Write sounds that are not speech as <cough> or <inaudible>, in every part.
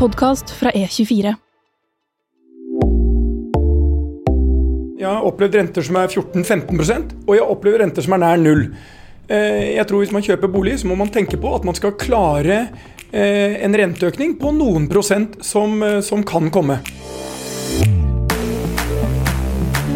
podkast fra E24. Jeg har opplevd renter som er 14-15 og jeg opplever renter som er nær null. Eh, Jeg tror Hvis man kjøper bolig, så må man tenke på at man skal klare eh, en renteøkning på noen prosent som, eh, som kan komme.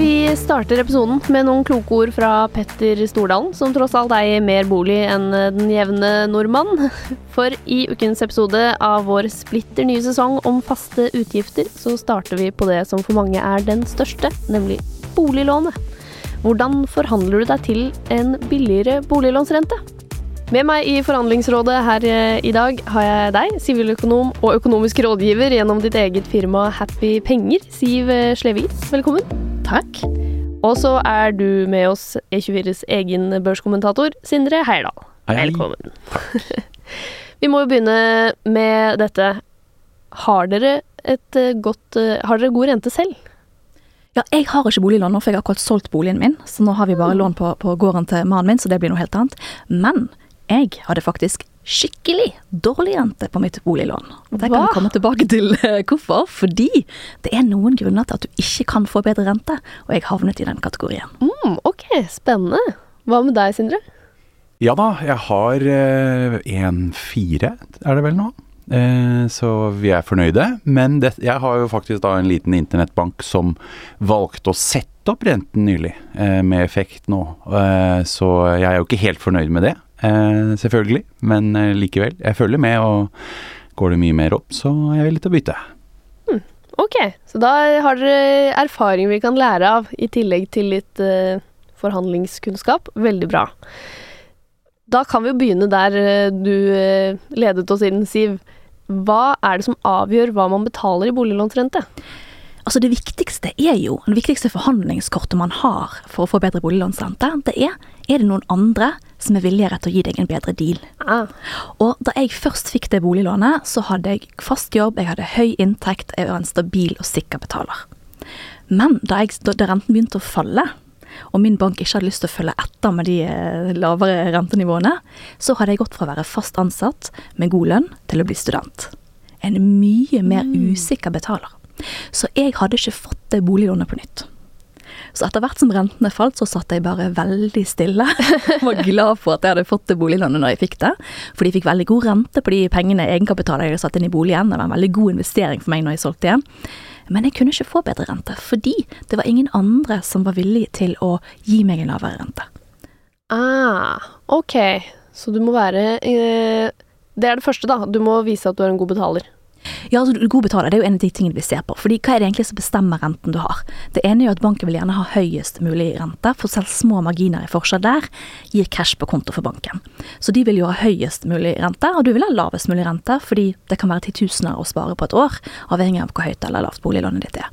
Vi starter episoden med noen kloke ord fra Petter Stordalen, som tross alt eier mer bolig enn den jevne nordmann. For i ukens episode av vår splitter nye sesong om faste utgifter, så starter vi på det som for mange er den største, nemlig boliglånet. Hvordan forhandler du deg til en billigere boliglånsrente? Med meg i forhandlingsrådet her eh, i dag har jeg deg, siviløkonom og økonomisk rådgiver gjennom ditt eget firma Happy Penger, Siv eh, Slevik. Velkommen. Takk. Og så er du med oss E24s egen børskommentator, Sindre Heierdal. Hei, hei. Velkommen. <laughs> Vi må jo begynne med dette. Har dere et eh, godt Har dere god rente selv? Ja, jeg har ikke boliglån nå, for jeg har akkurat solgt boligen min. Så nå har vi bare lån på, på gården til mannen min, så det blir noe helt annet. Men jeg hadde faktisk skikkelig dårlig rente på mitt boliglån. Det kan vi komme tilbake til eh, hvorfor. Fordi det er noen grunner til at du ikke kan få bedre rente, og jeg havnet i den kategorien. Mm, ok, spennende. Hva med deg, Sindre? Ja da, jeg har eh, en fire, er det vel nå. Eh, så vi er fornøyde. Men det, jeg har jo faktisk da en liten internettbank som valgte å sette opp renten nylig, med effekt nå. Eh, så jeg er jo ikke helt fornøyd med det, eh, selvfølgelig. Men eh, likevel, jeg følger med, og går det mye mer opp, så er jeg villig til å bytte. Ok, så da har dere erfaring vi kan lære av, i tillegg til litt eh, forhandlingskunnskap. Veldig bra. Da kan vi jo begynne der eh, du eh, ledet oss inn, Siv. Hva er det som avgjør hva man betaler i boliglånsrente? Altså Det viktigste er jo, det viktigste forhandlingskortet man har for å få bedre boliglånsrente, det er er det noen andre som er villigere til å gi deg en bedre deal. Ah, Og da jeg først fikk det boliglånet, så hadde jeg fast jobb, jeg hadde høy inntekt, jeg var en stabil og sikker betaler. Men da, jeg, da renten begynte å falle, og min bank ikke hadde lyst til å følge etter med de eh, lavere rentenivåene, så hadde jeg gått fra å være fast ansatt med god lønn til å bli student. En mye mer usikker betaler. Så jeg hadde ikke fått det boliglånet på nytt. Så etter hvert som rentene falt, så satt jeg bare veldig stille. <laughs> var glad for at jeg hadde fått det boliglånet når jeg fikk det. For de fikk veldig god rente på de pengene egenkapitalet jeg hadde satt inn i boligen. Det var en veldig god investering for meg når jeg solgte igjen. Men jeg kunne ikke få bedre rente, fordi det var ingen andre som var villig til å gi meg en lavere rente. ah, ok. Så du må være eh, Det er det første, da. Du må vise at du er en god betaler. Ja, altså God betaler det er jo en av de tingene vi ser på. Fordi hva er det egentlig som bestemmer renten du har? Det ene er jo at banken vil gjerne ha høyest mulig rente, for selv små marginer i forskjell der gir cash på konto for banken. Så de vil jo ha høyest mulig rente, og du vil ha lavest mulig rente, fordi det kan være titusener å spare på et år, avhengig av hvor høyt eller lavt boliglånet ditt er.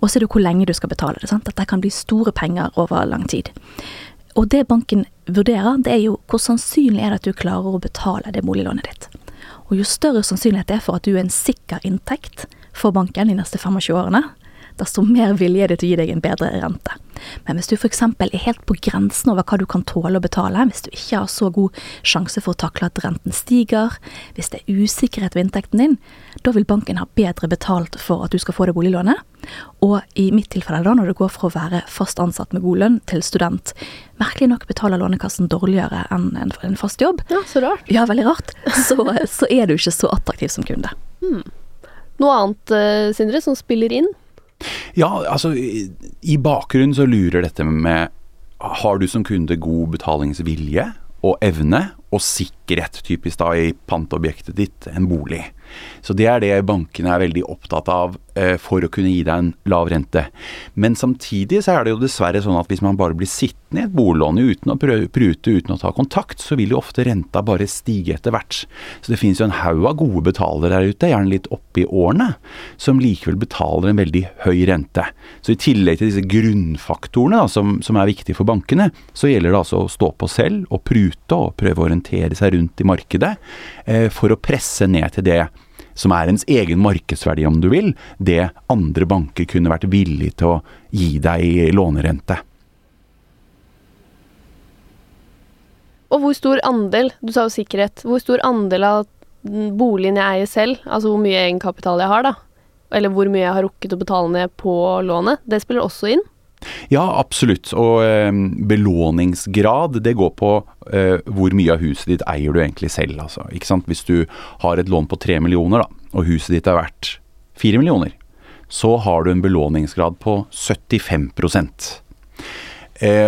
Og så er det hvor lenge du skal betale det. sant? Dette kan bli store penger over lang tid. Og det banken vurderer, det er jo hvor sannsynlig er det at du klarer å betale det boliglånet ditt. Og jo større sannsynlighet det er for at du er en sikker inntekt for banken de neste 25 årene, desto mer vilje er det til å gi deg en bedre rente. Men hvis du f.eks. er helt på grensen over hva du kan tåle å betale, hvis du ikke har så god sjanse for å takle at renten stiger, hvis det er usikkerhet ved inntekten din, da vil banken ha bedre betalt for at du skal få det boliglånet. Og i mitt tilfelle da, når det går fra å være fast ansatt med god lønn til student, merkelig nok betaler Lånekassen dårligere enn en, en fast jobb, Ja, så rart. ja, veldig rart, så, så er du ikke så attraktiv som kunde. Noe annet, eh, Sindre, som spiller inn? Ja, altså i, bakgrunnen så lurer dette med Har du som kunde god betalingsvilje og evne og sikkerhet, typisk da i pantobjektet ditt, en bolig. Så det er det bankene er veldig opptatt av eh, for å kunne gi deg en lav rente. Men samtidig så er det jo dessverre sånn at hvis man bare blir sittende i et bolån uten å prute, uten å ta kontakt, så vil jo ofte renta bare stige etter hvert. Så det finnes jo en haug av gode betalere der ute, gjerne litt oppi årene, som likevel betaler en veldig høy rente. Så i tillegg til disse grunnfaktorene da, som, som er viktige for bankene, så gjelder det altså å stå på selv og prute og prøve å orientere seg rundt i markedet eh, for å presse ned til det som er ens egen markedsverdi, om du vil, det andre banker kunne vært villig til å gi deg i lånerente. Og hvor stor andel, du sa jo sikkerhet, hvor stor andel av boligen jeg eier selv, altså hvor mye egenkapital jeg har, da, eller hvor mye jeg har rukket å betale ned på lånet, det spiller også inn? Ja, absolutt. Og eh, belåningsgrad, det går på eh, hvor mye av huset ditt eier du egentlig selv. Altså, ikke sant? Hvis du har et lån på tre millioner, da, og huset ditt er verdt fire millioner, så har du en belåningsgrad på 75 Eh,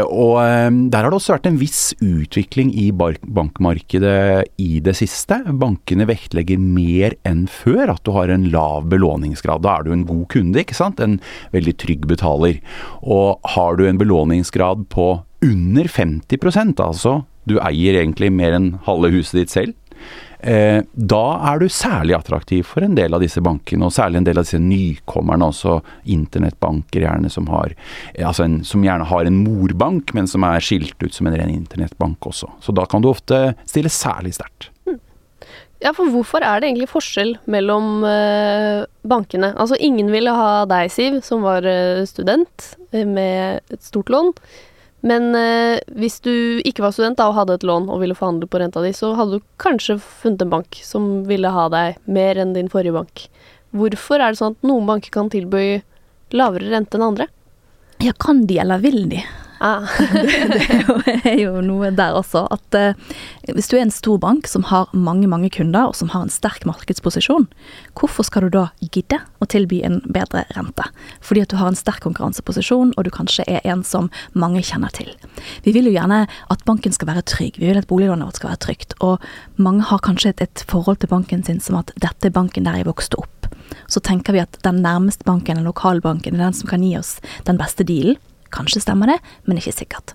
og eh, Der har det også vært en viss utvikling i bankmarkedet i det siste. Bankene vektlegger mer enn før at du har en lav belåningsgrad. Da er du en god kunde, ikke sant? En veldig trygg betaler. Og har du en belåningsgrad på under 50% altså du eier egentlig mer enn halve huset ditt selv, Eh, da er du særlig attraktiv for en del av disse bankene, og særlig en del av disse nykommerne, også internettbanker gjerne, som, har, eh, altså en, som gjerne har en morbank, men som er skilt ut som en ren internettbank også. Så da kan du ofte stille særlig sterkt. Hmm. Ja, for hvorfor er det egentlig forskjell mellom uh, bankene? Altså ingen ville ha deg, Siv, som var student med et stort lån. Men eh, hvis du ikke var student da, og hadde et lån og ville forhandle på renta di, så hadde du kanskje funnet en bank som ville ha deg mer enn din forrige bank. Hvorfor er det sånn at noen banker kan tilby lavere rente enn andre? Ja, kan de eller vil de? Ah. <laughs> det, jo, er jo, noe der også. At eh, hvis du er en stor bank som har mange mange kunder, og som har en sterk markedsposisjon, hvorfor skal du da gidde å tilby en bedre rente? Fordi at du har en sterk konkurranseposisjon, og du kanskje er en som mange kjenner til. Vi vil jo gjerne at banken skal være trygg, vi vil at boliglånet vårt skal være trygt. Og mange har kanskje et, et forhold til banken sin som at dette er banken der jeg vokste opp. Så tenker vi at den nærmeste banken, den lokalbanken, er den som kan gi oss den beste dealen. Kanskje stemmer det, men ikke sikkert.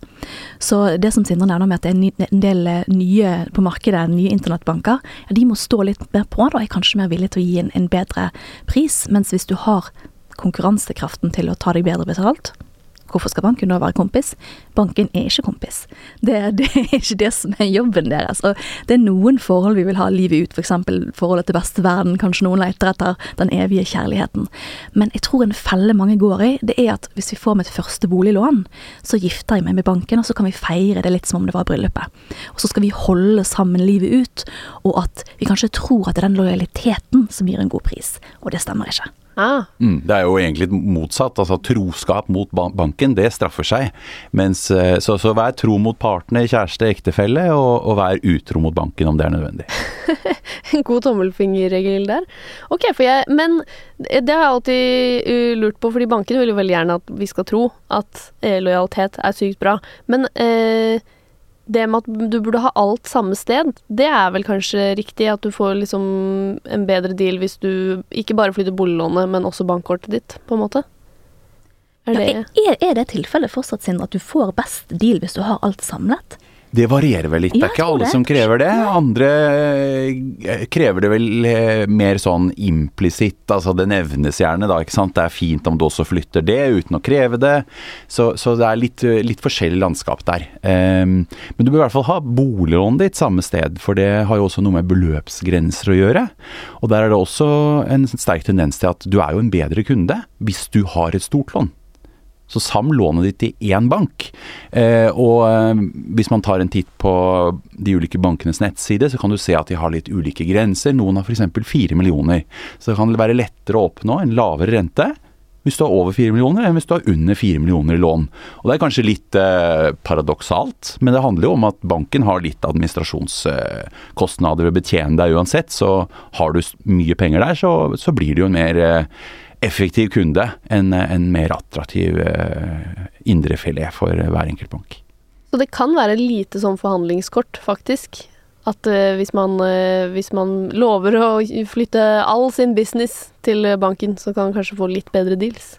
Så det som Sindre nevner med at det er en del eh, nye på markedet, nye internettbanker, ja, de må stå litt mer på da, er kanskje mer villige til å gi en, en bedre pris. Mens hvis du har konkurransekraften til å ta deg bedre betalt, Hvorfor skal banken da være kompis? Banken er ikke kompis. Det, <laughs> det, er ikke det som er jobben deres. Og det er noen forhold vi vil ha livet ut, f.eks. For forholdet til besteverden. Kanskje noen leter etter den evige kjærligheten. Men jeg tror en felle mange går i, det er at hvis vi får mitt første boliglån, så gifter jeg meg med banken, og så kan vi feire det litt som om det var bryllupet. Og så skal vi holde sammen livet ut, og at vi kanskje tror at det er den lojaliteten som gir en god pris. Og det stemmer ikke. Ah. Mm, det er jo egentlig motsatt. altså Troskap mot banken, det straffer seg. Mens, eh, så, så vær tro mot partner, kjæreste, ektefelle, og, og vær utro mot banken om det er nødvendig. En <laughs> god tommelfingerregel der. Ok, jeg, Men det har jeg alltid uh, lurt på, fordi bankene vil jo veldig gjerne at vi skal tro at eh, lojalitet er sykt bra. Men eh, det med at du burde ha alt samme sted, det er vel kanskje riktig? At du får liksom en bedre deal hvis du ikke bare flytter boliglånet, men også bankkortet ditt, på en måte? Er det, ja, er, er det tilfellet fortsatt, Sindre, at du får best deal hvis du har alt samlet? Det varierer vel litt. Det er ikke alle som krever det. Andre eh, krever det vel eh, mer sånn implisitt. Altså det nevnes gjerne, da. ikke sant. Det er fint om du også flytter det uten å kreve det. Så, så det er litt, litt, forskjellig landskap der. Um, men du bør i hvert fall ha boliglånet ditt samme sted, for det har jo også noe med beløpsgrenser å gjøre. Og der er det også en sterk tendens til at du er jo en bedre kunde hvis du har et stort lån. Så sam lånet ditt i én bank. Eh, og eh, hvis man tar en titt på de ulike bankenes nettside, så kan du se at de har litt ulike grenser. Noen har f.eks. fire millioner. Så det kan være lettere å oppnå en lavere rente hvis du har over fire millioner, enn hvis du har under fire millioner i lån. Og Det er kanskje litt eh, paradoksalt, men det handler jo om at banken har litt administrasjonskostnader ved å betjene deg uansett. Så har du mye penger der, så, så blir det jo en mer eh, effektiv kunde enn en mer attraktiv uh, indrefilet for hver enkelt bank. Så det kan være lite sånn forhandlingskort, faktisk? At uh, hvis, man, uh, hvis, man, lover å flytte all sin business til banken, så kan man kanskje få litt bedre deals?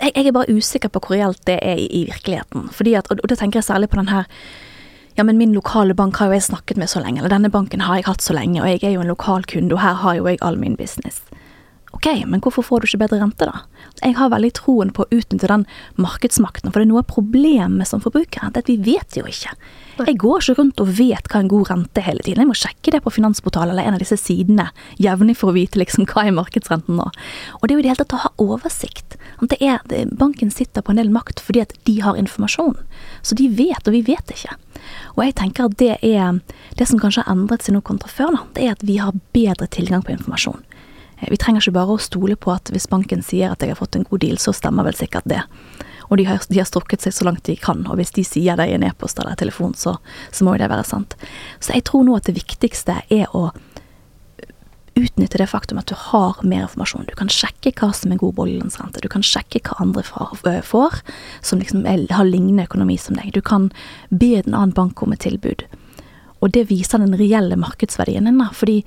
Jeg, jeg er bare usikker på hvor reelt det er i, i virkeligheten. Fordi at, og, og da tenker jeg særlig på den her ja, men min lokale bank har jo jeg snakket med så lenge, eller denne banken har jeg hatt så lenge, og jeg er jo en lokal kunde, og her har jo jeg all min business. Ok, men hvorfor får du ikke bedre rente, da? Jeg har veldig troen på å utnytte den markedsmakten, for det er noe av problemet som forbruker, det er at vi vet jo ikke. Jeg går ikke rundt og vet hva en god rente er hele tiden. Jeg må sjekke det på Finansportalen eller en av disse sidene jevnlig for å vite liksom hva er markedsrenten nå. Og det er jo i det hele tatt å ha oversikt. Det er, det, banken sitter på en del makt fordi at de har informasjon. Så de vet, og vi vet ikke. Og jeg tenker at det er det som kanskje har endret seg nå kontra før, da, det er at vi har bedre tilgang på informasjon. Eh, vi trenger ikke bare å stole på at hvis banken sier at jeg har fått en god deal, så stemmer vel sikkert det. Og de har, de har strukket seg så langt de kan, og hvis de sier det i en e-post eller telefon, så, så må jo det være sant. Så jeg tror nå at det viktigste er å utnytte det faktum at du har mer informasjon. Du kan sjekke hva som er god boliglånsrente. Du kan sjekke hva andre får, som liksom er, har lignende økonomi som deg. Du kan be en annen bank om et tilbud. Og det viser den reelle markedsverdien din. Fordi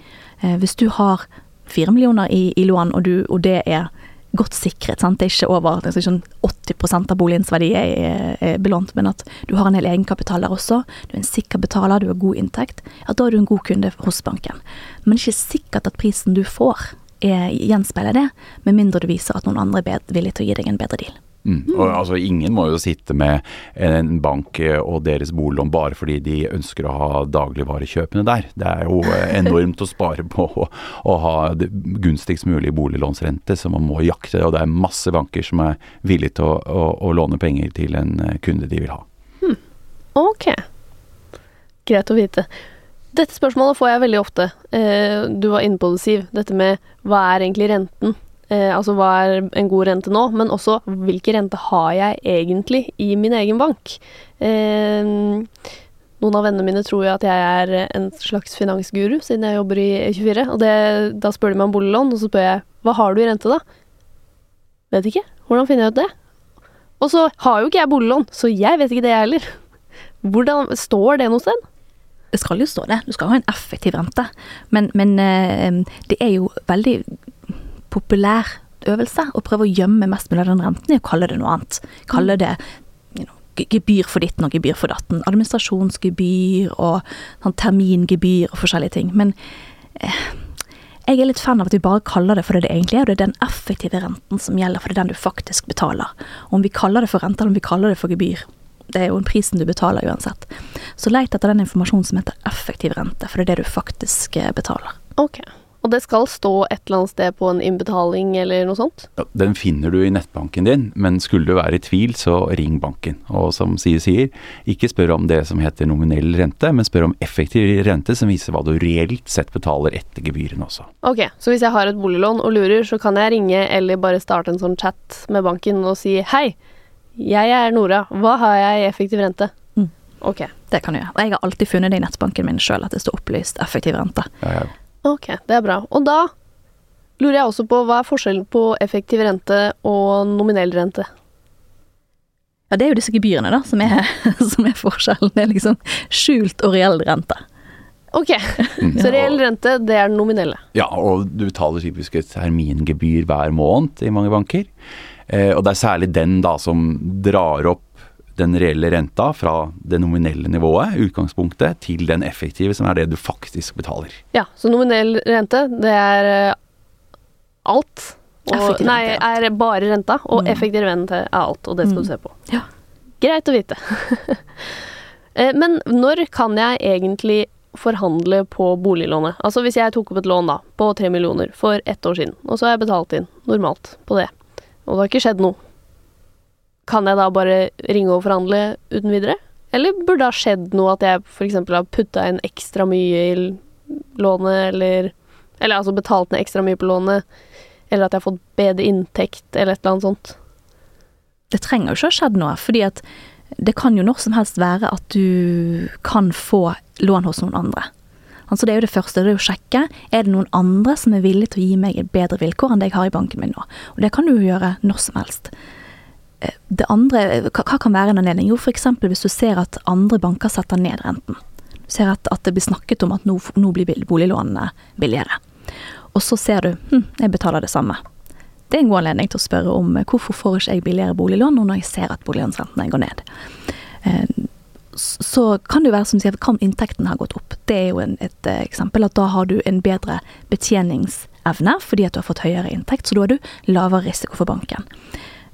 eh, hvis du har fire millioner i, i lån, og, du, og det er godt sikret. Sant? Det er ikke over det er ikke 80 sånn av boligens verdi er, er, belånt, men at du har en hel egenkapital der også. Du er en sikker betaler, du har god inntekt. Ja, da er du en god kunde hos banken. Men det er ikke sikkert at prisen du får, er, gjenspeiler det, med mindre du viser at noen andre er villig til å gi deg en bedre deal. Mm. Og, altså, ingen må jo sitte med en bank og deres boliglån bare fordi de ønsker å ha dagligvarekjøpene der. Det er jo <laughs> enormt å spare på å, å ha gunstigst mulig boliglånsrente, så man må jakte. Og det er masse banker som er villige til å, å, å låne penger til en kunde de vil ha. Hmm. Ok. Greit å vite. Dette spørsmålet får jeg veldig ofte. Eh, du var inne på det, Siv. Dette med hva er egentlig renten? Eh, altså hva er en god rente nå, men også hvilke rente har jeg egentlig i min egen bank? Eh, noen av vennene mine tror jo at jeg er en slags finansguru, siden jeg jobber i E24. Og det, da spør de meg om boliglån, og så spør jeg hva har du i rente, da? Vet ikke. Hvordan finner jeg ut det? Og så har jo ikke jeg boliglån, så jeg vet ikke det, jeg heller. <laughs> Hvordan Står det noe sted? Det skal jo stå det. Du skal ha en effektiv rente. Men, men eh, det er jo veldig populær øvelse å prøve å gjemme mest mulig av den renten i å kalle det noe annet. Kalle det you know, gebyr for ditten og gebyr for datten. Administrasjonsgebyr og sånn, termingebyr og forskjellige ting. Men eh, jeg er litt fan av at vi bare kaller det for det det egentlig er, og det er den effektive renten som gjelder, for det er den du faktisk betaler. Om vi kaller det for rente eller om vi kaller det for gebyr, det er jo en prisen du betaler uansett. Så leit etter den informasjonen som heter effektiv rente, for det er det du faktisk eh, betaler. Ok. Og det skal stå et eller annet sted på en innbetaling eller noe sånt? Ja, den finner du i nettbanken din, men skulle du være i tvil, så ring banken. Og som Sier sier, ikke spør om det som heter nominell rente, men spør om effektiv rente, som viser hva du reelt sett betaler etter gebyrene også. Ok, så hvis jeg har et boliglån og lurer, så kan jeg ringe eller bare starte en sånn chat med banken og si hei, jeg er Nora, hva har jeg i effektiv rente? Mm. Ok. Det kan du gjøre. Og jeg har alltid funnet det i nettbanken min sjøl at det står opplyst effektiv rente. Ja, ja. Ok, det er bra. Og da lurer jeg også på hva er forskjellen på effektiv rente og nominell rente? Ja, det er jo disse gebyrene, da, som er, <laughs> som er forskjellen. Det er liksom skjult og reell rente. Ok, så reell rente, det er den nominelle. Ja, og du betaler typisk et termingebyr hver måned i mange banker. Eh, og det er særlig den da som drar opp den reelle renta fra det nominelle nivået, utgangspunktet, til den effektive, som er det du faktisk betaler. Ja, så nominell rente, det er eh, alt. Og, nei, er bare renta, og Mm. effektiv rente er alt, og det skal Mm. du se på. Ja. Greit å vite. <laughs> Eh, Men når kan jeg egentlig forhandle på boliglånet? Altså hvis jeg tok opp et lån da, på tre millioner for ett år siden, og så har jeg betalt inn normalt på det, og det har ikke skjedd noe, kan jeg da bare ringe og forhandle uten videre? Eller burde det ha skjedd noe at jeg f.eks. har putta inn ekstra mye i lånet, eller Eller altså betalt ned ekstra mye på lånet, eller at jeg har fått bedre inntekt, eller et eller annet sånt? Det trenger jo ikke å ha skjedd noe, fordi at det kan jo når som helst være at du kan få lån hos noen andre. Altså det er jo det første, det er å sjekke er det noen andre som er villige til å gi meg et bedre vilkår enn det jeg har i banken min nå. Og det kan du jo gjøre når som helst. Det andre, hva kan være en anledning? Jo, f.eks. hvis du ser at andre banker setter ned renten. Du ser at, at det blir snakket om at nå, nå blir boliglånene billigere. Og så ser du hm, jeg betaler det samme. Det er en god anledning til å spørre om eh, hvorfor får ikke jeg billigere boliglån nå når jeg ser at boliglånsrentene går ned. Eh, så kan det jo være som sier, kan inntekten ha gått opp. Det er jo en, et eh, eksempel at da har du en bedre betjeningsevne fordi at du har fått høyere inntekt, så da har du lavere risiko for banken.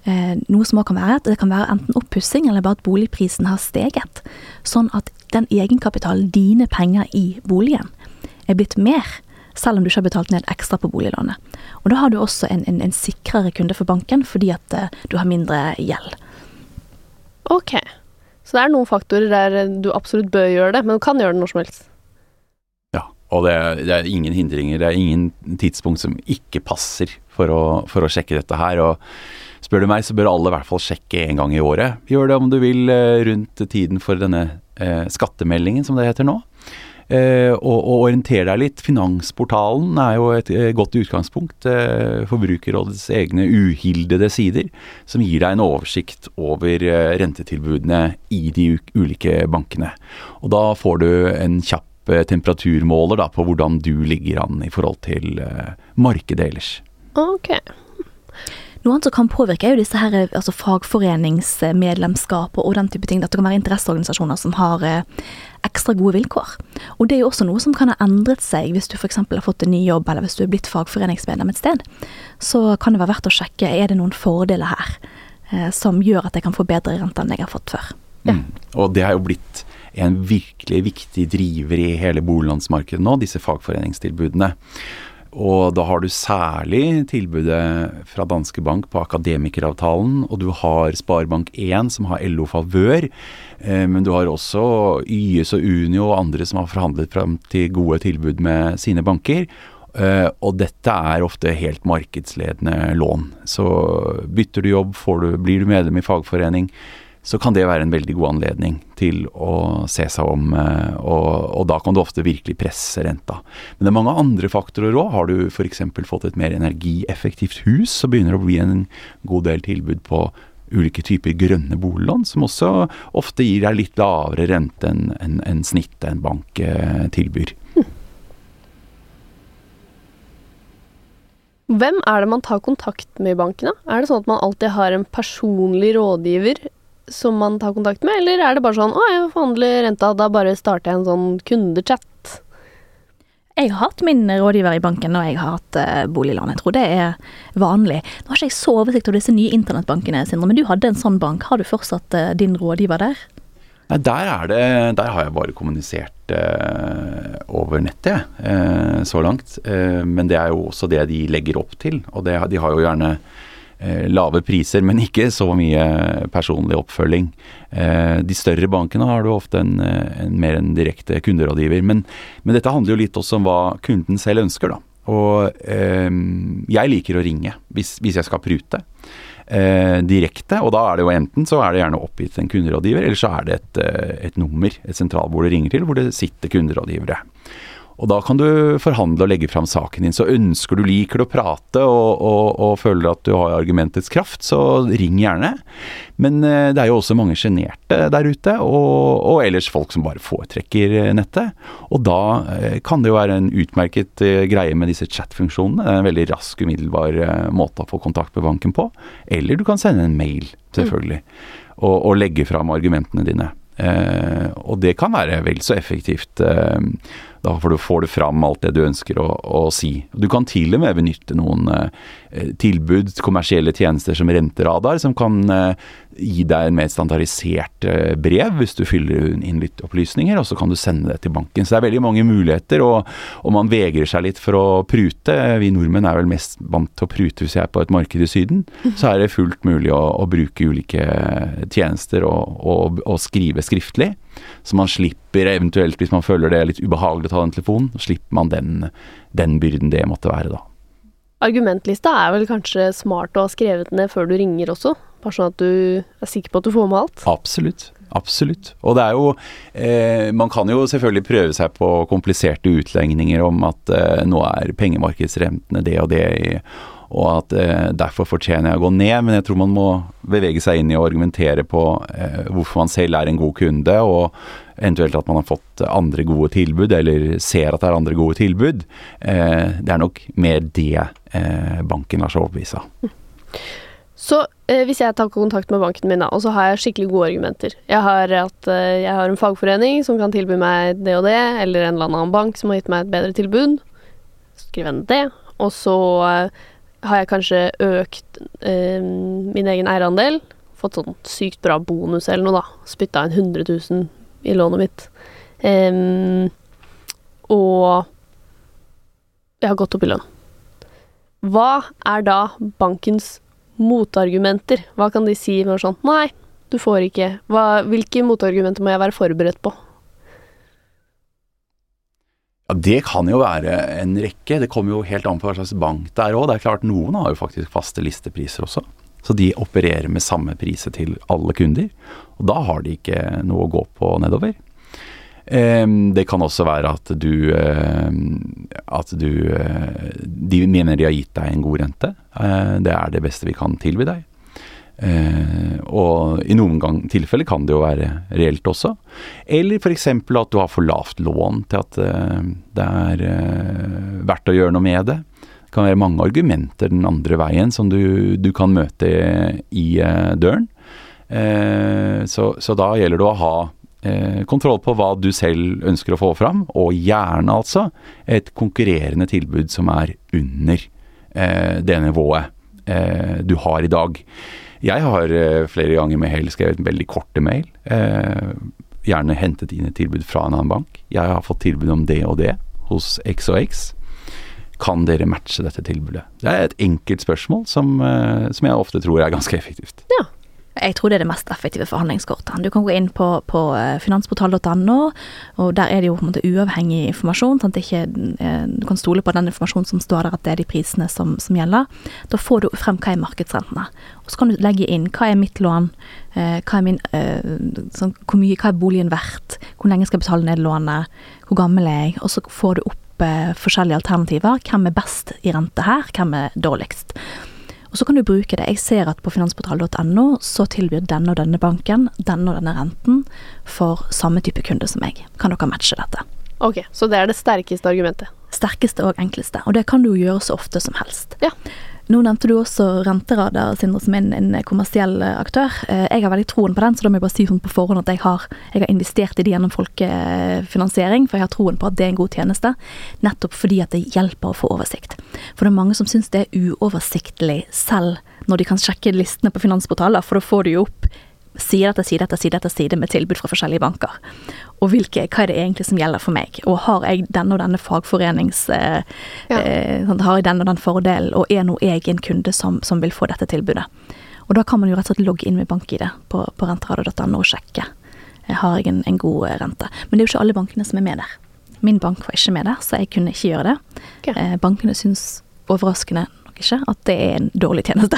Eh, noe som også kan være at det kan være enten oppussing eller bare at boligprisen har steget. Sånn at den egenkapitalen, dine penger i boligen, er blitt mer, selv om du ikke har betalt ned ekstra på boliglånet. Og da har du også en, en, en sikrere kunde for banken fordi at eh, du har mindre gjeld. Ok. Så det er noen faktorer der du absolutt bør gjøre det, men du kan gjøre det når som helst. Ja, og det er, det er ingen hindringer, det er ingen tidspunkt som ikke passer for å, for å sjekke dette her. og Spør du meg, så bør alle i hvert fall sjekke en gang i året. Gjør det om du vil eh, rundt tiden for denne eh, skattemeldingen, som det heter nå. Eh, og, og orientere deg litt. Finansportalen er jo et godt utgangspunkt. Forbrukerrådets egne uhildede sider, som gir deg en oversikt over rentetilbudene i de ulike bankene. Og da får du en kjapp temperaturmåler da, på hvordan du ligger an i forhold til markedet ellers. Ok. Noe annet som kan påvirke, er jo disse her, altså fagforeningsmedlemskap og, den type ting. At det kan være interesseorganisasjoner som har eh, ekstra gode vilkår. Og det er jo også noe som kan ha endret seg hvis du f.eks. har fått en ny jobb, eller hvis du er blitt fagforeningsmedlem et sted. Så kan det være verdt å sjekke er det noen fordeler her eh, som gjør at jeg kan få bedre rente enn jeg har fått før. Ja. Mm. Og det er jo blitt en virkelig viktig driver i hele boliglandsmarkedet nå, disse fagforeningstilbudene. Og da har du særlig tilbudet fra Danske Bank på akademikeravtalen, og du har Sparebank1 som har LO-favør, eh, men du har også YS og Unio og andre som har forhandlet fram til gode tilbud med sine banker. Eh, og dette er ofte helt markedsledende lån. Så bytter du jobb, du, blir du medlem i fagforening, så kan det være en veldig god anledning til å se seg om, eh, og, og da kan du ofte virkelig presse renta. Men det er mange andre faktorer òg. Har du f.eks. fått et mer energieffektivt hus, så begynner det å bli en god del tilbud på ulike typer grønne boliglån, som også ofte gir deg litt lavere rente enn en, en snittet en bank eh, tilbyr. Hvem er det man tar kontakt med i banken? Er det sånn at man alltid har en personlig rådgiver som man tar kontakt med, eller er det bare sånn 'Å, jeg forhandler renta, da bare starter jeg en sånn kundechat'? Jeg har hatt min rådgiver i banken og jeg har hatt uh, boliglån. Jeg tror det er vanlig. Nå har ikke jeg så oversikt over disse nye internettbankene, Sindre, men du hadde en sånn bank. Har du fortsatt uh, din rådgiver der? Nei, der, er det, der har jeg bare kommunisert eh, over nettet, eh, så langt. Eh, men det er jo også det de legger opp til. Og det, de har jo gjerne lave priser, men ikke så mye personlig oppfølging. Eh, de større bankene har du ofte en, eh, en mer enn direkte kunderådgiver. Men, men dette handler jo litt også om hva kunden selv ønsker, da. Og eh, jeg liker å ringe hvis, hvis jeg skal prute. Eh, direkte, og da er det jo enten så er det gjerne oppgitt en kunderådgiver, eller så er det et, eh, et nummer, et sentralbord du ringer til, hvor det sitter kunderådgivere. Og da kan du forhandle og legge fram saken din. Så ønsker du liker du å prate og, og, og føler at du har argumentets kraft, så ring gjerne. Men eh, det er jo også mange sjenerte der ute, og, og ellers folk som bare foretrekker eh, nettet. Og da eh, kan det jo være en utmerket greie med disse chat-funksjonene. Det er en veldig rask, umiddelbar måte å få kontakt med banken på. Eller du kan sende en mail, selvfølgelig, og, og legge fram argumentene dine. Eh, og det kan være vel så effektivt. Eh, da får du, får du fram alt det du ønsker å, å si. Du kan til og med benytte noen eh, tilbud, kommersielle tjenester som Renteradar, som kan eh, gi deg en mer standardisert eh, brev hvis du fyller inn litt opplysninger, og så kan du sende det til banken. Så det er veldig mange muligheter, og, og man vegrer seg litt for å prute. Vi nordmenn er vel mest vant til å prute hvis jeg er på et marked i Syden. <laughs> Så er det fullt mulig å, å bruke ulike tjenester og, og, og skrive skriftlig. Så man slipper eventuelt, hvis man føler det er litt ubehagelig å ta den telefonen, så slipper man den, den byrden det måtte være, da. Argumentlista er vel kanskje smart å ha skrevet ned før du ringer også? Bare sånn at du er sikker på at du får med alt? Absolutt. Absolutt. Og det er jo eh, Man kan jo selvfølgelig prøve seg på kompliserte utlegninger om at eh, nå er pengemarkedsrentene det og det, i, og at eh, derfor fortjener jeg å gå ned. Men jeg tror man må bevege seg inn i å argumentere på eh, hvorfor man selv er en god kunde, og eventuelt at man har fått andre gode tilbud, eller ser at det er andre gode tilbud. Eh, det er nok mer det eh, banken lar seg overbevise av. Så eh, hvis jeg tar kontakt med banken min, da, og så har jeg skikkelig gode argumenter Jeg har at eh, jeg har en fagforening som kan tilby meg det og det, eller en eller annen bank som har gitt meg et bedre tilbud. Skriver en det. Og så har jeg kanskje økt eh, min egen eierandel. Fått sånn sykt bra bonus eller noe, da. Spytta inn 100 000 i lånet mitt. Eh, og jeg har gått opp i lønn. Hva er da bankens motargumenter? Hva kan de si når sånn Nei, du får ikke. Hva, hvilke motargumenter må jeg være forberedt på? Ja, Det kan jo være en rekke. Det kommer jo helt an på hva slags bank det er òg. Det er klart noen har jo faktisk faste listepriser også. Så de opererer med samme priser til alle kunder. Og da har de ikke noe å gå på nedover. Det kan også være at du At du eh, De mener de har gitt deg en god rente. Eh, Det er det beste vi kan tilby deg. Eh, og i noen gang tilfeller kan det jo være reelt også. Eller f.eks. at du har for lavt lån til at eh, det er eh, verdt å gjøre noe med det. Det kan være mange argumenter den andre veien som du, du kan møte i eh, døren. Eh, så, så da gjelder det å ha eh, kontroll på hva du selv ønsker å få fram, og gjerne altså et konkurrerende tilbud som er under det nivået du har i dag. Jeg har eh, flere ganger med hell skrevet veldig korte mail. Eh, gjerne hentet inn et tilbud fra en annen bank. Jeg har fått tilbud om det og det hos X og X. Kan dere matche dette tilbudet? Det er et enkelt spørsmål som, eh, som jeg ofte tror er ganske effektivt. Jeg tror det er det mest effektive forhandlingskortet. Du kan gå inn på, på eh, finansportal.no, og der er det jo på en måte uavhengig informasjon. sånn at ikke, eh, Du kan stole på den informasjonen som står der, at det er de prisene som, som gjelder. Da får du frem hva er markedsrentene. Og så kan du legge inn hva er mitt lån, eh, hva er min, sånn, hvor mye, hva er boligen verdt, hvor lenge skal jeg betale ned lånet, hvor gammel er jeg, og så får du opp forskjellige alternativer. Hvem er best i rente her, hvem er dårligst. Og så kan du bruke det. Jeg ser at på finansportal.no så tilbyr denne og denne banken denne og denne renten for samme type kunde som meg. Kan dere matche dette? Ok, så det er det sterkeste argumentet. Sterkeste og enkleste. Og det kan du gjøre så ofte som helst. Ja. Nå nevnte du også Renteradar, Sindre, som er en kommersiell eh, aktør. Eh, Jeg har veldig troen på den, så da må jeg bare si sånn på forhånd at jeg har, jeg har investert i det gjennom folkefinansiering, for jeg har troen på at det er en god tjeneste. Nettopp fordi at det hjelper å få oversikt. For det er mange som syns det er uoversiktlig selv når de kan sjekke listene på finansportaler, for da får du jo opp side etter side etter side etter side med tilbud fra forskjellige banker. Og hvilke, hva er det egentlig som gjelder for meg? Og har jeg denne og denne fagforenings... Eh, Ja. eh, sånn, har jeg den og den fordelen, og er nå jeg en kunde som, som vil få dette tilbudet? Og da kan man jo rett og slett logge inn med bank-ID på, på renteradio.no og sjekke. Eh, Har jeg en, en god eh, rente? Men det er jo ikke alle bankene som er med der. Min bank var ikke med der, så jeg kunne ikke gjøre det. Okay. Eh, bankene syns overraskende nok ikke at det er en dårlig tjeneste.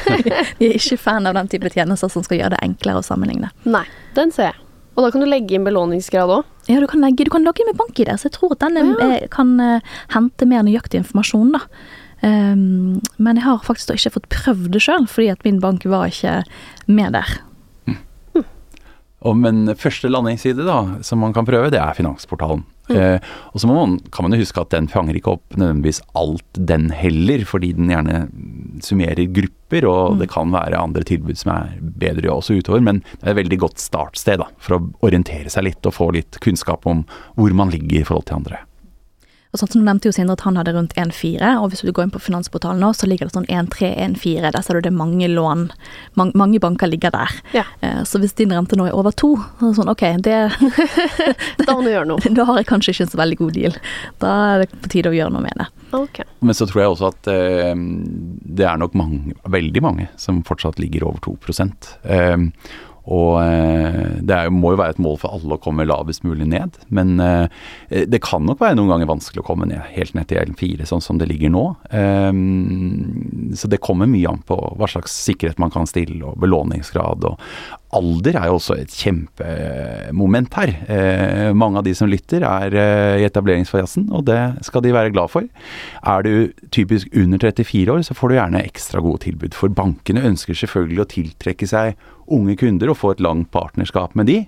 <laughs> Vi er ikke fan av den type tjenester som skal gjøre det enklere å sammenligne. Nei, den ser jeg. Og da kan du legge inn belåningsgrad òg. Ja, du kan, legge, du kan logge inn med bank i det, så jeg tror at den Ja. eh, kan uh, hente mer nøyaktig informasjon, da. Um, men jeg har faktisk da ikke fått prøvd det sjøl, fordi at min bank var ikke med der. Og men første landingsside da, som man kan prøve, det er Finansportalen. Eh, og så må man, kan man jo huske at den fanger ikke opp nødvendigvis alt den heller, fordi den gjerne summerer grupper, og det kan være andre tilbud som er bedre også utover. Men det er et veldig godt startsted da, for å orientere seg litt og få litt kunnskap om hvor man ligger i forhold til andre. Og sånn som du nevnte jo Sindre at han hadde rundt 1,4, og hvis du går inn på Finansportalen nå, så ligger det sånn 1,3, 1,4. Der ser du det er mange lån. Mange, mange banker ligger der. Ja. Eh, så hvis din rente nå er over to, så er det sånn ok, det, <laughs> Da må du gjøre noe. <laughs> da har jeg kanskje ikke en så veldig god deal. Da er det på tide å gjøre noe med det. Okay. Men så tror jeg også at eh, det er nok mange, veldig mange som fortsatt ligger over 2 eh, Og eh, det er, må jo være et mål for alle å komme lavest mulig ned. Men eh, det kan nok være noen ganger vanskelig å komme ned helt ned til L4, sånn som det ligger nå. Eh, så det kommer mye an på hva slags sikkerhet man kan stille, og belåningsgrad. og Alder er jo også et kjempemoment her. Eh, mange av de som lytter er eh, i etableringsfasen, og det skal de være glad for. Er du typisk under 34 år, så får du gjerne ekstra gode tilbud. For bankene ønsker selvfølgelig å tiltrekke seg unge kunder og få et langt partnerskap med de,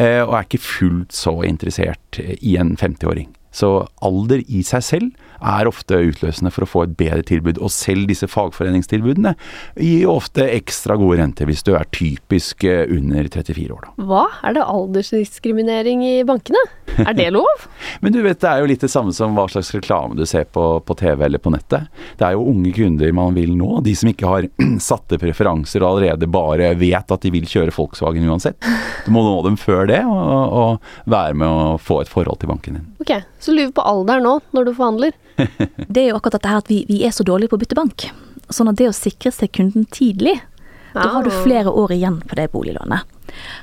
eh, og er ikke fullt så interessert i en 50-åring. Så alder i seg selv er ofte utløsende for å få et bedre tilbud. Og selv disse fagforeningstilbudene gir jo ofte ekstra gode renter hvis du er typisk eh, under 34 år, da. Hva? Er det aldersdiskriminering i bankene? Er det lov? <laughs> Men du vet, det er jo litt det samme som hva slags reklame du ser på, på TV eller på nettet. Det er jo unge kunder man vil nå. De som ikke har <clears throat> satte preferanser og allerede bare vet at de vil kjøre Volkswagen uansett. Du må nå dem før det, og, og være med å få et forhold til banken din. Ok, så lyver på alder nå, når du forhandler? <laughs> Det er jo akkurat dette her at vi, vi er så dårlige på å bytte bank. Sånn at det å sikre seg kunden tidlig, da har du Ah. flere år igjen på det boliglånet.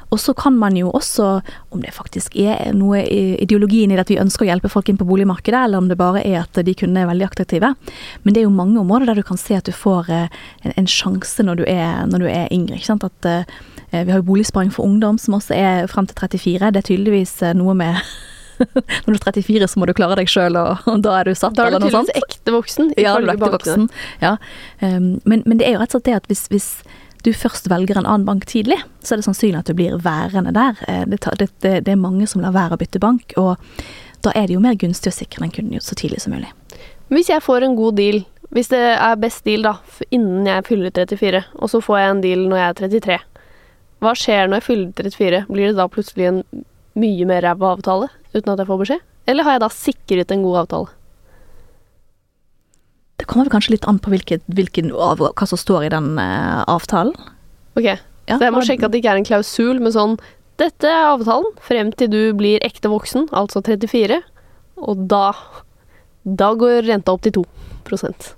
Og så kan man jo også, om det faktisk er noe i ideologien i det at vi ønsker å hjelpe folk inn på boligmarkedet, eller om det bare er at de kundene er veldig attraktive, men det er jo mange områder der du kan se at du får eh, en, en sjanse når du er, når du er yngre. ikke sant? At eh, Vi har jo Boligsparing for ungdom som også er frem til 34. Det er tydeligvis eh, noe med <laughs> Når du er 34 så må du klare deg sjøl, og, og da er du satt, eller noe sånt. Da er du tydeligvis ekte voksen. Ja, du er ekte voksen. Ja. Um, men, men det er jo rett og slett det at hvis, hvis du først velger en annen bank tidlig, så er det sannsynlig at du blir værende der. Eh, Det, tar, det, det, det er mange som lar være å bytte bank, og da er det jo mer gunstig å sikre den kunden så tidlig som mulig. Hvis jeg får en god deal, hvis det er best deal da, innen jeg fyller 34, og så får jeg en deal når jeg er 33, hva skjer når jeg fyller 34? Blir det da plutselig en mye mer ræva avtale, uten at jeg får beskjed? Eller har jeg da sikret en god avtale? Det kommer vel kanskje litt an på hvilket, hvilken, av, hva som står i den uh, avtalen. Ok, Ja, så jeg må sjekke at det ikke er en klausul med sånn Dette er avtalen frem til du blir ekte voksen, altså 34, og da Da går renta opp til 2%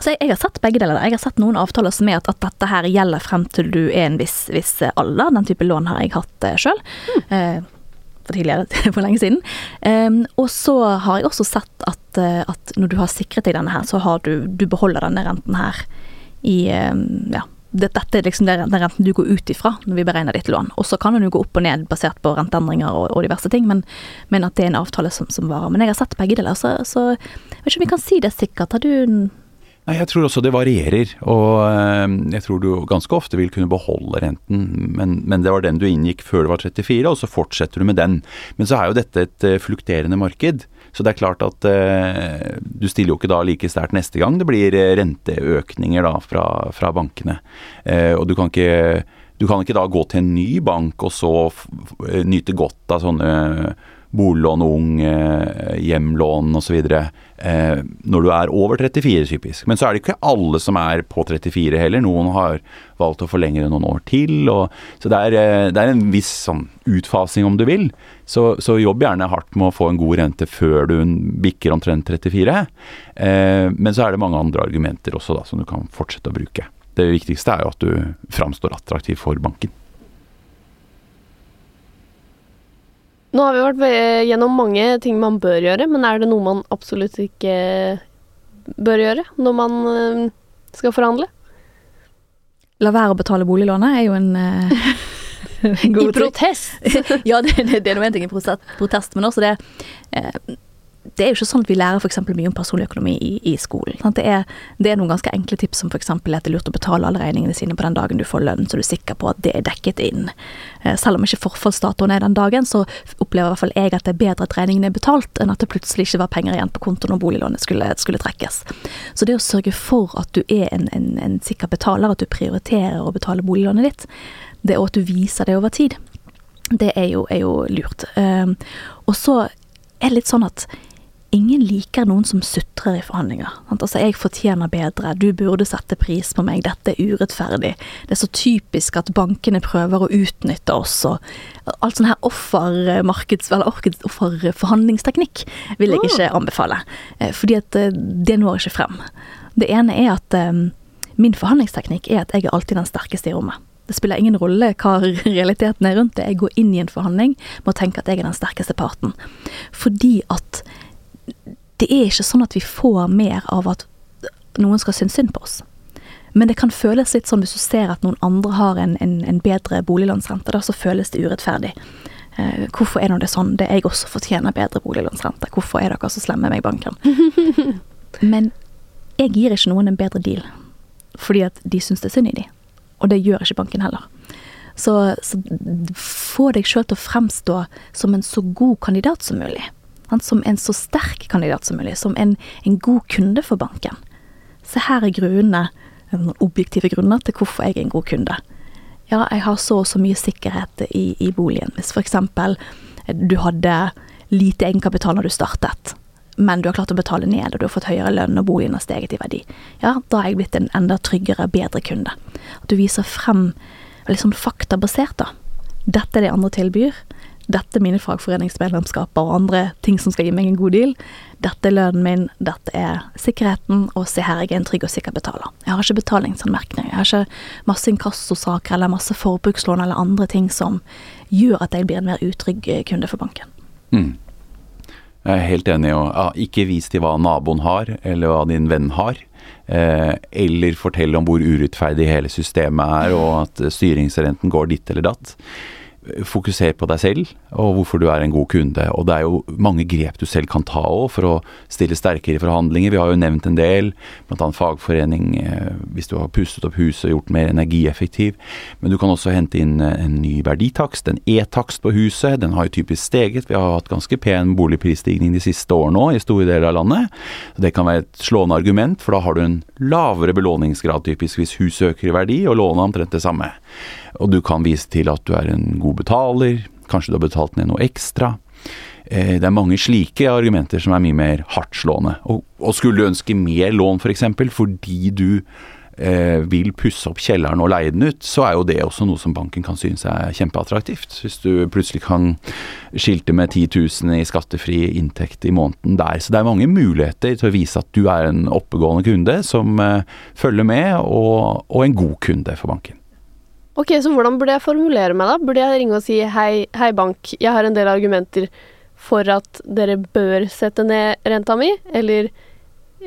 Altså, jeg, jeg har sett begge deler. Jeg har sett noen avtaler som er at, at dette her gjelder frem til du er en viss, viss alder. Den type lån har jeg hatt uh, sjøl. For tidligere, <laughs> for lenge siden. Um, og så har jeg også sett at, eh, at når du har sikret deg denne her, så har du, du beholder denne renten her i um, ja, det, dette er liksom den renten du går ut ifra når vi beregner ditt lån. Og så kan den jo gå opp og ned basert på renteendringer og, og diverse ting, men, men at det er en avtale som, som varer. Men jeg har sett begge deler, så, så jeg vet ikke om vi kan si det sikkert. Har du Nei, Jeg tror også det varierer, og eh, jeg tror du ganske ofte vil kunne beholde renten, men, men det var den du inngikk før du var 34, og så fortsetter du med den. Men så er jo dette et eh, flukterende marked, så det er klart at eh, du stiller jo ikke da like sterkt neste gang det blir eh, renteøkninger da fra, fra bankene. Eh, og du kan ikke du kan ikke da gå til en ny bank og så nyte godt av sånne boliglån, ung, hjemlån osv. Eh, når du er over 34, typisk. Men så er det ikke alle som er på 34 heller. Noen har valgt å forlenge det noen år til. Og, så det er, eh, det er en viss sånn utfasing, om du vil. Så, så jobb gjerne hardt med å få en god rente før du bikker omtrent 34. Eh, men så er det mange andre argumenter også da, som du kan fortsette å bruke. Det viktigste er jo at du framstår attraktiv for banken. Nå har vi vært gjennom mange ting man bør gjøre, men er det noe man absolutt ikke bør gjøre når man eh, skal forhandle? La være å betale boliglånet er jo en eh, <laughs> I god ting. protest! <laughs> ja, det, det, er noe en ting i protest, protest men også det eh, Det er jo ikke sånn at vi lærer f.eks. mye om personlig økonomi i, i skolen. Det, er, det er noen ganske enkle tips som f.eks. at det er lurt å betale alle regningene sine på den dagen du får lønn, så du er sikker på at det er dekket inn. Eh, selv om ikke forfallsdatoen er den dagen, så opplever i hvert fall jeg at det er bedre at regningen er betalt, enn at det plutselig ikke var penger igjen på konto når boliglånet skulle, skulle trekkes. Så det å sørge for at du er en, en, en sikker betaler, at du prioriterer å betale boliglånet ditt, det og at du viser det over tid, det er jo, er jo lurt. Um, og så er det litt sånn at ingen liker noen som sutrer i forhandlinger. Sant? Altså, jeg fortjener bedre, du burde sette pris på meg, dette er urettferdig. Det er så typisk at bankene prøver å utnytte oss, og alt sånn her offermarkeds... Eller offerforhandlingsteknikk vil jeg ikke anbefale. Eh, Fordi at eh, det når ikke frem. Det ene er at eh, min forhandlingsteknikk er at jeg er alltid den sterkeste i rommet. Det spiller ingen rolle hva <laughs> realiteten er rundt det. Jeg går inn i en forhandling med å tenke at jeg er den sterkeste parten. Fordi at det er ikke sånn at vi får mer av at noen skal synes synd på oss. Men det kan føles litt sånn hvis du ser at noen andre har en, en, en bedre boliglånsrente, da så føles det urettferdig. Eh, hvorfor er nå det sånn? Det jeg også fortjener bedre boliglånsrente. Hvorfor er dere så slemme med meg banken? <laughs> Men jeg gir ikke noen en bedre deal fordi at de syns det er synd i de. Og det gjør ikke banken heller. Så, så få deg sjøl til å fremstå som en så god kandidat som mulig. Som en så sterk kandidat som mulig, som en, en god kunde for banken. Se her er grunnene, noen objektive grunner til hvorfor jeg er en god kunde. Ja, jeg har så og så mye sikkerhet i, i boligen. Hvis f.eks. du hadde lite egenkapital når du startet, men du har klart å betale ned, og du har fått høyere lønn og boligen har steget i verdi, ja, da er jeg blitt en enda tryggere, bedre kunde. At du viser frem litt sånn faktabasert, da. Dette er det andre tilbyr. Dette er mine fagforeningsmedlemskaper og andre ting som skal gi meg en god deal. Dette er lønnen min, dette er sikkerheten, og se her, jeg er en trygg og sikker betaler. Jeg har ikke betalingsanmerkninger. Jeg har ikke masse inkassosaker eller masse forbrukslån eller andre ting som gjør at jeg blir en mer utrygg kunde for banken. Mm. Jeg er helt enig. Og, ja, ikke vis til hva naboen har, eller hva din venn har. Eh, eller fortell om hvor urettferdig hele systemet er, og at styringsrenten går ditt eller datt fokuser på deg selv og hvorfor du er en god kunde. Og det er jo mange grep du selv kan ta òg for å stille sterkere i forhandlinger. Vi har jo nevnt en del, bl.a. fagforening, eh, hvis du har pustet opp huset og gjort mer energieffektiv. Men du kan også hente inn eh, en ny verditakst, en e-takst på huset. Den har jo typisk steget. Vi har hatt ganske pen boligprisstigning de siste årene òg i store deler av landet. Så det kan være et slående argument, for da har du en lavere belåningsgrad typisk hvis huset øker i verdi, og lånet omtrent det samme. Og du kan vise til at du er en god betaler, kanskje du har betalt ned noe ekstra. Eh, det er mange slike argumenter som er mye mer hardtslående. Og, og skulle du ønske mer lån f.eks. For fordi du eh, vil pusse opp kjelleren og leie den ut, så er jo det også noe som banken kan synes er kjempeattraktivt. Hvis du plutselig kan skilte med 10 000 i skattefri inntekt i måneden der. Så det er mange muligheter til å vise at du er en oppegående kunde som eh, følger med, og, og en god kunde for banken. Ok, så hvordan burde jeg formulere meg da? Burde jeg ringe og si hei, hei bank, jeg har en del argumenter for at dere bør sette ned renta mi, eller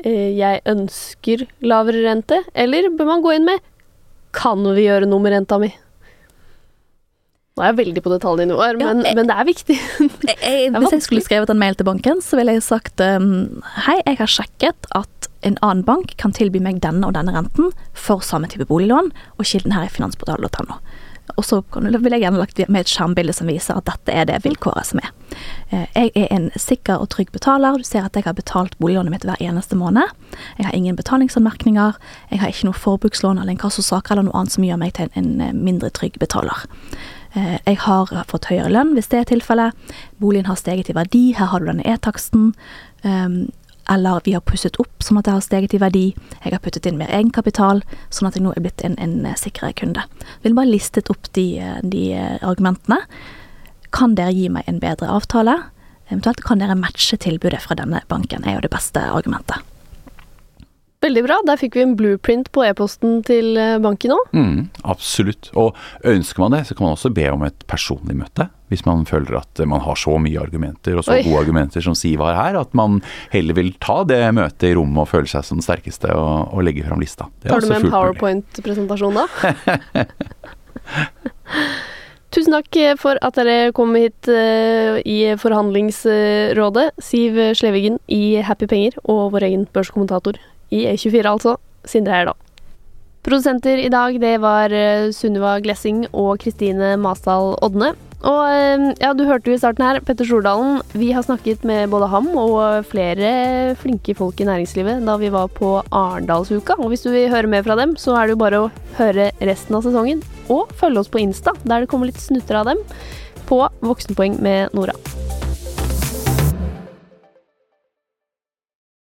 eh, jeg ønsker lavere rente, eller bør man gå inn med kan vi gjøre noe med renta mi? Nå er jeg veldig på detaljnivåer, ja, men, men, det er viktig. <laughs> jeg, jeg, hvis jeg skulle skrevet en mail til banken, så ville jeg sagt um, hei, jeg har sjekket at en annen bank kan tilby meg denne og denne renten for samme type boliglån, og kilden her er finansportal.no. Og så vil jeg gjerne lagt med et skjermbilde som viser at dette er det vilkåret som er. Eh, jeg er en sikker og trygg betaler. Du ser at jeg har betalt boliglånet mitt hver eneste måned. Jeg har ingen betalingsanmerkninger. Jeg har ikke noe forbrukslån eller inkassosaker eller noe annet som gjør meg til en mindre trygg betaler. Eh, jeg har fått høyere lønn hvis det er tilfellet. Boligen har steget i verdi. Her har du denne e-taksten. Um, eller vi har pusset opp sånn at det har steget i verdi. Jeg har puttet inn mer egenkapital, sånn at jeg nå er blitt en, en sikrere kunde. Jeg vil bare listet opp de, de, argumentene. Kan dere gi meg en bedre avtale? Eventuelt kan dere matche tilbudet fra denne banken, er jo det beste argumentet. Veldig bra. Der fikk vi en blueprint på e-posten til eh, banken òg. Mm, absolutt. Og ønsker man det, så kan man også be om et personlig møte. Hvis man føler at man har så mye argumenter, og så Oi. gode argumenter som Siv har her, at man heller vil ta det møtet i rommet og føle seg som den sterkeste og, og legge fram lista. Tar du med en powerpoint-presentasjon da? <laughs> Tusen takk for at dere kom hit uh, i Forhandlingsrådet. Siv Slevigen i Happy Penger og vår egen børskommentator i E24, altså. Sindre her, da. Produsenter i dag, det var eh, Sunniva Glessing og Kristine Masdal Odne. Og eh, ja, du hørte jo i starten her, Petter Stordalen. Vi har snakket med både ham og flere flinke folk i næringslivet da vi var på Arendalsuka. Og hvis du vil høre mer fra dem, så er det jo bare å høre resten av sesongen. Og følge oss på Insta, der det kommer litt snutter av dem, på Voksenpoeng med Nora.